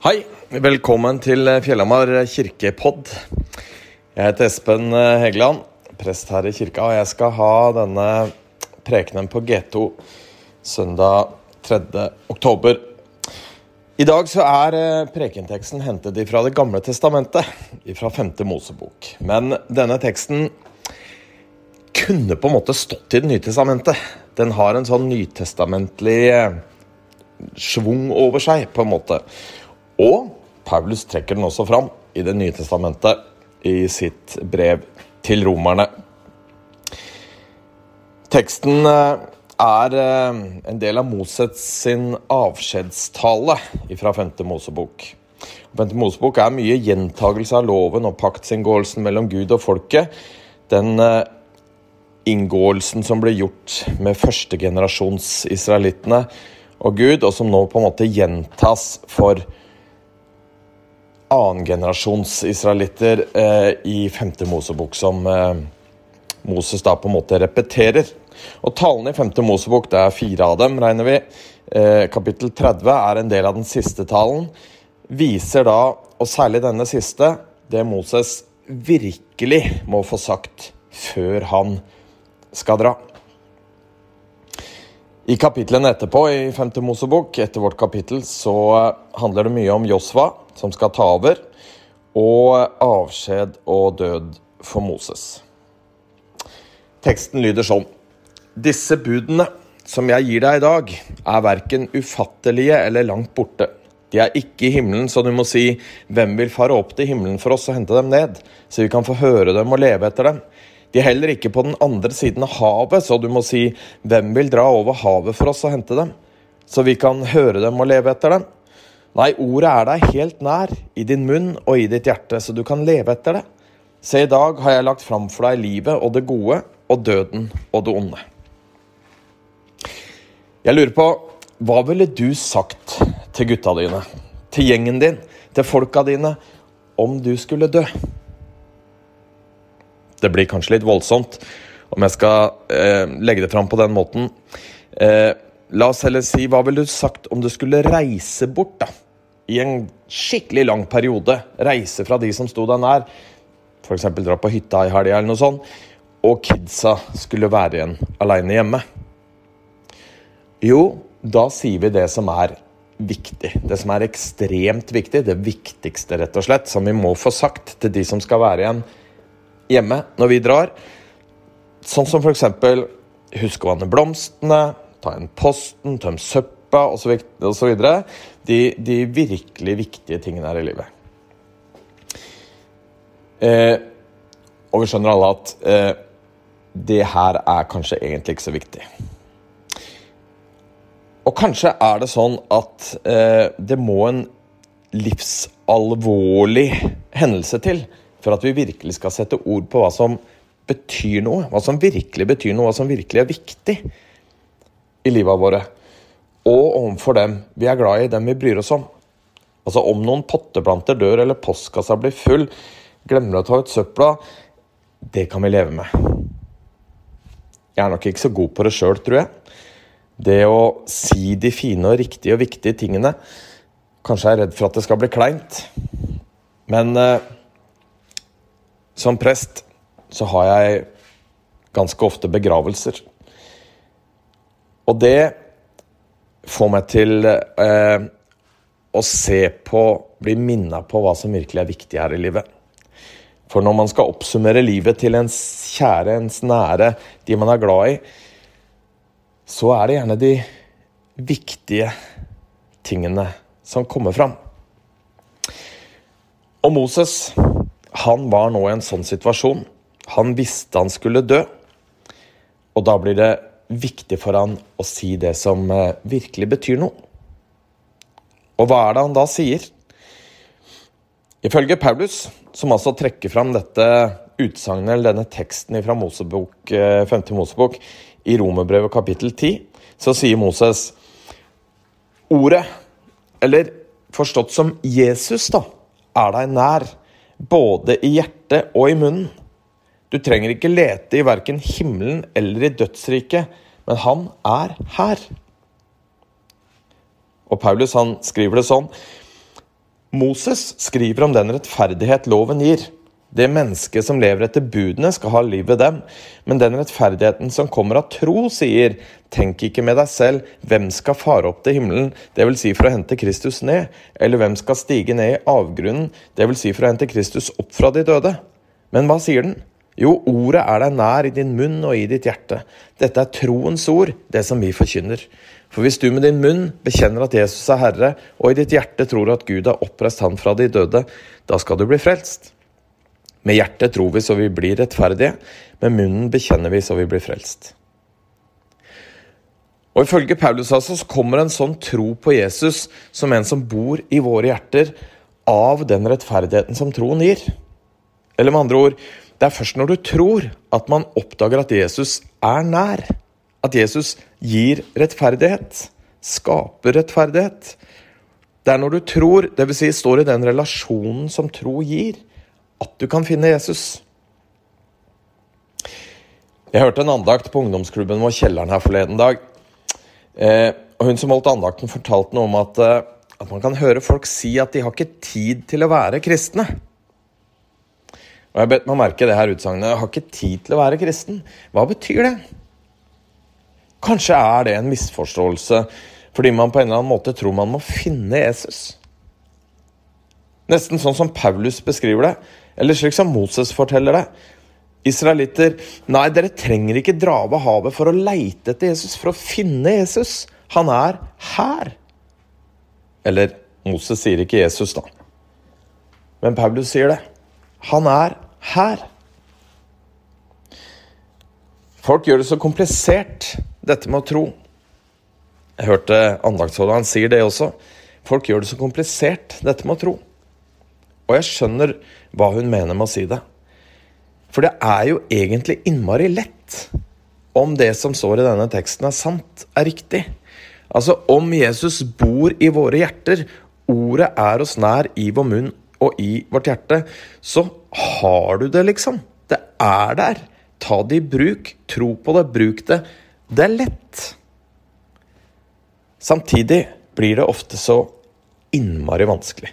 Hei, velkommen til Fjellhamar kirkepodd. Jeg heter Espen Hegeland, prest her i kirka, og jeg skal ha denne prekenen på G2 søndag 3. oktober. I dag så er eh, prekenteksten hentet fra Det gamle testamentet, fra 5. Mosebok. Men denne teksten kunne på en måte stått i Det nye testamentet. Den har en sånn nytestamentlig eh, schwung over seg, på en måte. Og Paulus trekker den også fram i Det nye testamentet i sitt brev til romerne. Teksten eh, er eh, en del av Mosets sin avskjedstale fra 5. Mosebok. 5. Mosebok er mye gjentagelse av loven og paktsinngåelsen mellom Gud og folket. Den eh, inngåelsen som ble gjort med førstegenerasjonsisraelittene og Gud, og som nå på en måte gjentas for Gud annengenerasjons israelitter eh, i femte Mosebok, som eh, Moses da på en måte repeterer. Og Talene i femte Mosebok, det er fire av dem, regner vi. Eh, kapittel 30 er en del av den siste talen. Viser da, og særlig denne siste, det Moses virkelig må få sagt før han skal dra. I kapitlene etterpå i 5. Mosebok, etter vårt kapittel, så handler det mye om Josva, som skal ta over, og avskjed og død for Moses. Teksten lyder sånn Disse budene som jeg gir deg i dag, er verken ufattelige eller langt borte. De er ikke i himmelen, så du må si 'Hvem vil fare opp til himmelen for oss og hente dem ned?' så vi kan få høre dem og leve etter dem. De er heller ikke på den andre siden av havet, så du må si 'Hvem vil dra over havet for oss og hente dem?' så vi kan høre dem og leve etter dem. Nei, ordet er deg helt nær, i din munn og i ditt hjerte, så du kan leve etter det. Se, i dag har jeg lagt fram for deg livet og det gode, og døden og det onde. Jeg lurer på, hva ville du sagt til gutta dine, til gjengen din, til folka dine, om du skulle dø? Det blir kanskje litt voldsomt om jeg skal eh, legge det fram på den måten. Eh, La oss heller si, hva ville du sagt om du skulle reise bort, da? I en skikkelig lang periode. Reise fra de som sto deg nær. F.eks. dra på hytta i helga eller noe sånt. Og kidsa skulle være igjen aleine hjemme. Jo, da sier vi det som er viktig. Det som er ekstremt viktig. Det viktigste, rett og slett. Som vi må få sagt til de som skal være igjen hjemme når vi drar. Sånn som f.eks. husk å vanne blomstene ta inn posten, tømme søppa osv. De, de virkelig viktige tingene her i livet. Eh, og vi skjønner alle at eh, det her er kanskje egentlig ikke så viktig. Og kanskje er det sånn at eh, det må en livsalvorlig hendelse til for at vi virkelig skal sette ord på hva som betyr noe. Hva som virkelig betyr noe, hva som virkelig er viktig i livet våre. Og overfor dem vi er glad i, dem vi bryr oss om. Altså Om noen potteplanter dør eller postkassa blir full, glemmer å ta ut søpla, det kan vi leve med. Jeg er nok ikke så god på det sjøl, tror jeg. Det å si de fine og riktige og viktige tingene. Kanskje jeg er redd for at det skal bli kleint. Men eh, som prest så har jeg ganske ofte begravelser. Og det får meg til eh, å se på, bli minna på hva som virkelig er viktig her i livet. For når man skal oppsummere livet til ens kjære, ens nære, de man er glad i, så er det gjerne de viktige tingene som kommer fram. Og Moses, han var nå i en sånn situasjon. Han visste han skulle dø. Og da blir det viktig for han å si det som eh, virkelig betyr noe. Og hva er det han da sier? Ifølge Paulus, som altså trekker fram dette utsagnet, eller denne teksten fra Mosebok, 5. Eh, Mosebok i Romerbrevet kapittel 10, så sier Moses Ordet, eller forstått som Jesus, da, er deg nær, både i hjertet og i munnen. Du trenger ikke lete i verken himmelen eller i dødsriket, men han er her. Og Paulus han skriver det sånn Moses skriver om den rettferdighet loven gir. Det mennesket som lever etter budene, skal ha liv ved dem. Men den rettferdigheten som kommer av tro, sier, tenk ikke med deg selv, hvem skal fare opp til himmelen, dvs. Si for å hente Kristus ned, eller hvem skal stige ned i avgrunnen, dvs. Si for å hente Kristus opp fra de døde. Men hva sier den? Jo, ordet er deg nær i din munn og i ditt hjerte. Dette er troens ord, det som vi forkynner. For hvis du med din munn bekjenner at Jesus er Herre, og i ditt hjerte tror at Gud har oppreist Han fra de døde, da skal du bli frelst. Med hjertet tror vi så vi blir rettferdige, med munnen bekjenner vi så vi blir frelst. Og Ifølge Paulus altså, så kommer en sånn tro på Jesus som en som bor i våre hjerter, av den rettferdigheten som troen gir. Eller med andre ord, det er først når du tror at man oppdager at Jesus er nær. At Jesus gir rettferdighet. Skaper rettferdighet. Det er når du tror, dvs. Si står i den relasjonen som tro gir, at du kan finne Jesus. Jeg hørte en andakt på ungdomsklubben vår Kjelleren her forleden dag. Eh, og Hun som holdt andakten, fortalte noe om at, eh, at man kan høre folk si at de har ikke tid til å være kristne. Og Jeg bet meg merke det her utsagnet. Jeg har ikke tid til å være kristen. Hva betyr det? Kanskje er det en misforståelse fordi man på en eller annen måte tror man må finne Jesus. Nesten sånn som Paulus beskriver det. Eller slik som Moses forteller det. Israelitter Nei, dere trenger ikke dra over havet for å leite etter Jesus, for å finne Jesus. Han er her. Eller Moses sier ikke Jesus, da. Men Paulus sier det. Han er her. Folk gjør det så komplisert, dette med å tro. Jeg hørte andaktsholderen sier det også. Folk gjør det så komplisert, dette med å tro. Og jeg skjønner hva hun mener med å si det. For det er jo egentlig innmari lett om det som står i denne teksten er sant, er riktig. Altså om Jesus bor i våre hjerter, ordet er oss nær i vår munn og i vårt hjerte, så har du det, liksom. Det er der. Ta det i bruk. Tro på det. Bruk det. Det er lett. Samtidig blir det ofte så innmari vanskelig.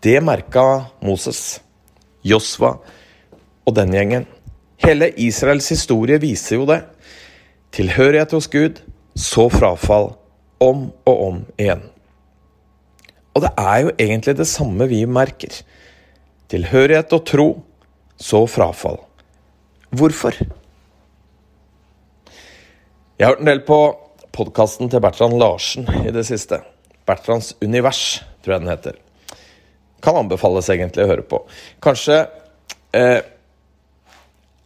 Det merka Moses, Josva og den gjengen. Hele Israels historie viser jo det. Tilhørighet hos Gud, så frafall. Om og om igjen. Og det er jo egentlig det samme vi merker. Tilhørighet og tro, så frafall. Hvorfor? Jeg har hørt en del på podkasten til Bertrand Larsen i det siste. Bertrands univers, tror jeg den heter kan anbefales egentlig å høre på. Kanskje eh,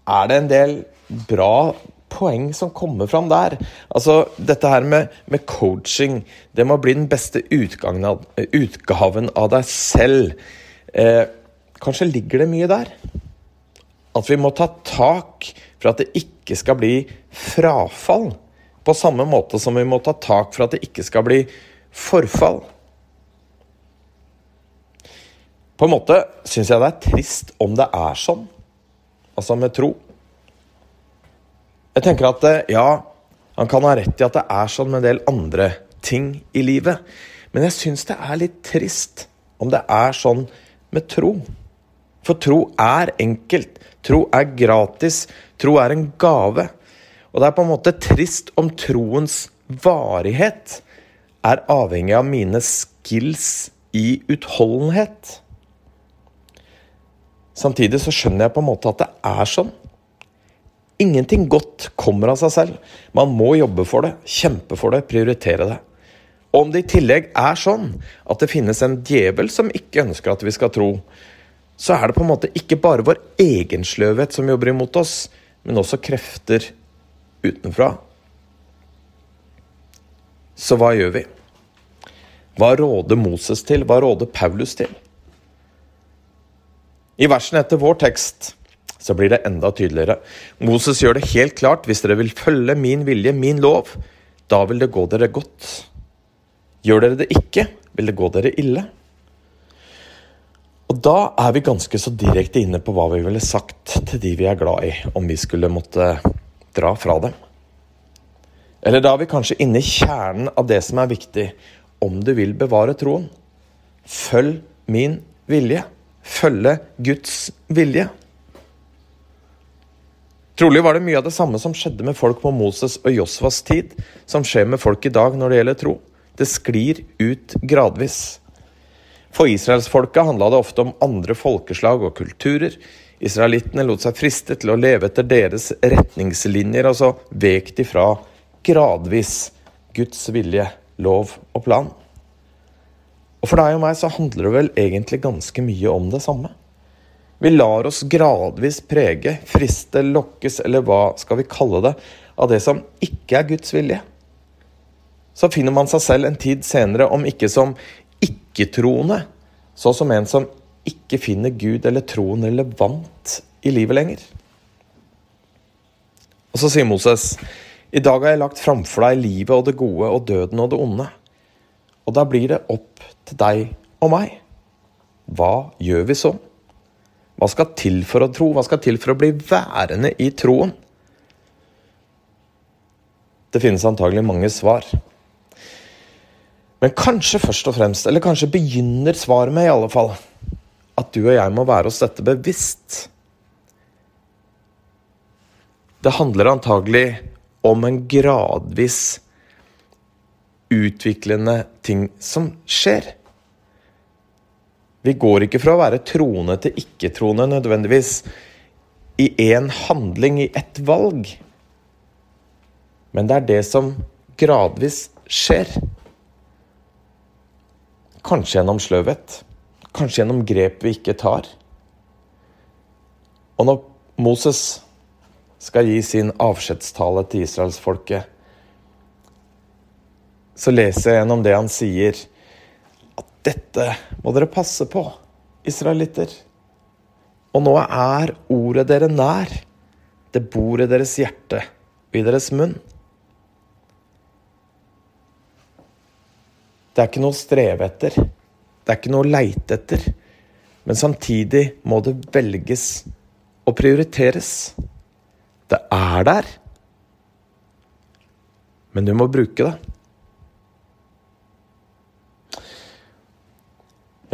er det en del bra poeng som kommer fram der. Altså, dette her med, med coaching, det må bli den beste av, utgaven av deg selv. Eh, kanskje ligger det mye der? At vi må ta tak for at det ikke skal bli frafall. På samme måte som vi må ta tak for at det ikke skal bli forfall. På en måte syns jeg det er trist om det er sånn, altså med tro. Jeg tenker at eh, ja, han kan ha rett i at det er sånn med en del andre ting i livet. Men jeg syns det er litt trist om det er sånn med tro. For tro er enkelt. Tro er gratis. Tro er en gave. Og det er på en måte trist om troens varighet er avhengig av mine skills i utholdenhet. Samtidig så skjønner jeg på en måte at det er sånn. Ingenting godt kommer av seg selv. Man må jobbe for det, kjempe for det, prioritere det. Og om det i tillegg er sånn at det finnes en djevel som ikke ønsker at vi skal tro, så er det på en måte ikke bare vår egen sløvhet som jobber imot oss, men også krefter utenfra. Så hva gjør vi? Hva råder Moses til? Hva råder Paulus til? I versene etter vår tekst så blir det enda tydeligere. Moses gjør det helt klart hvis dere vil følge min vilje, min lov, da vil det gå dere godt. Gjør dere det ikke, vil det gå dere ille. Og da er vi ganske så direkte inne på hva vi ville sagt til de vi er glad i, om vi skulle måtte dra fra dem. Eller da er vi kanskje inne i kjernen av det som er viktig, om du vil bevare troen. Følg min vilje. Følge Guds vilje. Trolig var det mye av det samme som skjedde med folk på Moses og Josvas tid, som skjer med folk i dag når det gjelder tro. Det sklir ut gradvis. For israelsfolket handla det ofte om andre folkeslag og kulturer. Israelittene lot seg friste til å leve etter deres retningslinjer, og så vek de fra gradvis Guds vilje, lov og plan. Og for deg og meg så handler det vel egentlig ganske mye om det samme. Vi lar oss gradvis prege, friste, lokkes, eller hva skal vi kalle det, av det som ikke er Guds vilje. Så finner man seg selv en tid senere, om ikke som ikke-troende, så som en som ikke finner Gud eller troen relevant i livet lenger. Og så sier Moses, i dag har jeg lagt framfor deg livet og det gode og døden og det onde. Og da blir det opp til deg og meg. Hva gjør vi så? Hva skal til for å tro? Hva skal til for å bli værende i troen? Det finnes antagelig mange svar. Men kanskje først og fremst, eller kanskje begynner svaret med i alle fall, at du og jeg må være oss dette bevisst. Det handler antagelig om en gradvis utviklende ting som skjer. Vi går ikke fra å være troende til ikke-troende nødvendigvis i én handling, i ett valg. Men det er det som gradvis skjer. Kanskje gjennom sløvhet. Kanskje gjennom grep vi ikke tar. Og når Moses skal gi sin avskjedstale til israelsfolket, så leser jeg gjennom det han sier dette må dere passe på, israelitter. Og nå er ordet dere nær. Det bor i deres hjerte og i deres munn. Det er ikke noe å streve etter. Det er ikke noe å leite etter. Men samtidig må det velges og prioriteres. Det er der. Men du må bruke det.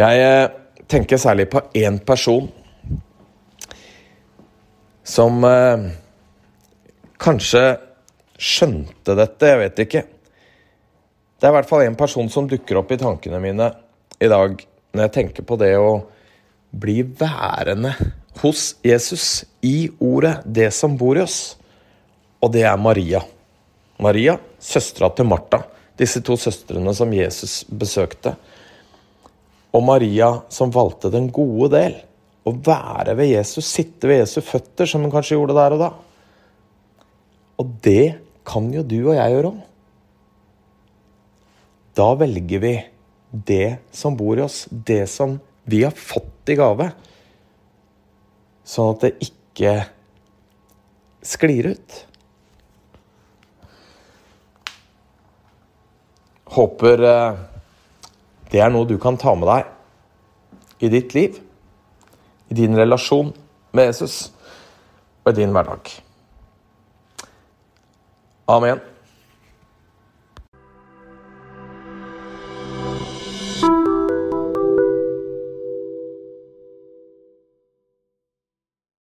Jeg eh, tenker særlig på én person som eh, kanskje skjønte dette, jeg vet ikke. Det er i hvert fall en person som dukker opp i tankene mine i dag når jeg tenker på det å bli værende hos Jesus i ordet, det som bor i oss. Og det er Maria. Maria, søstera til Martha. Disse to søstrene som Jesus besøkte og Maria som valgte den gode del. Å være ved Jesus, sitte ved Jesu føtter, som hun kanskje gjorde der og da. Og det kan jo du og jeg gjøre òg. Da velger vi det som bor i oss, det som vi har fått i gave, sånn at det ikke sklir ut. Håper eh, det er noe du kan ta med deg i ditt liv, i din relasjon med Jesus og i din hverdag. Amen.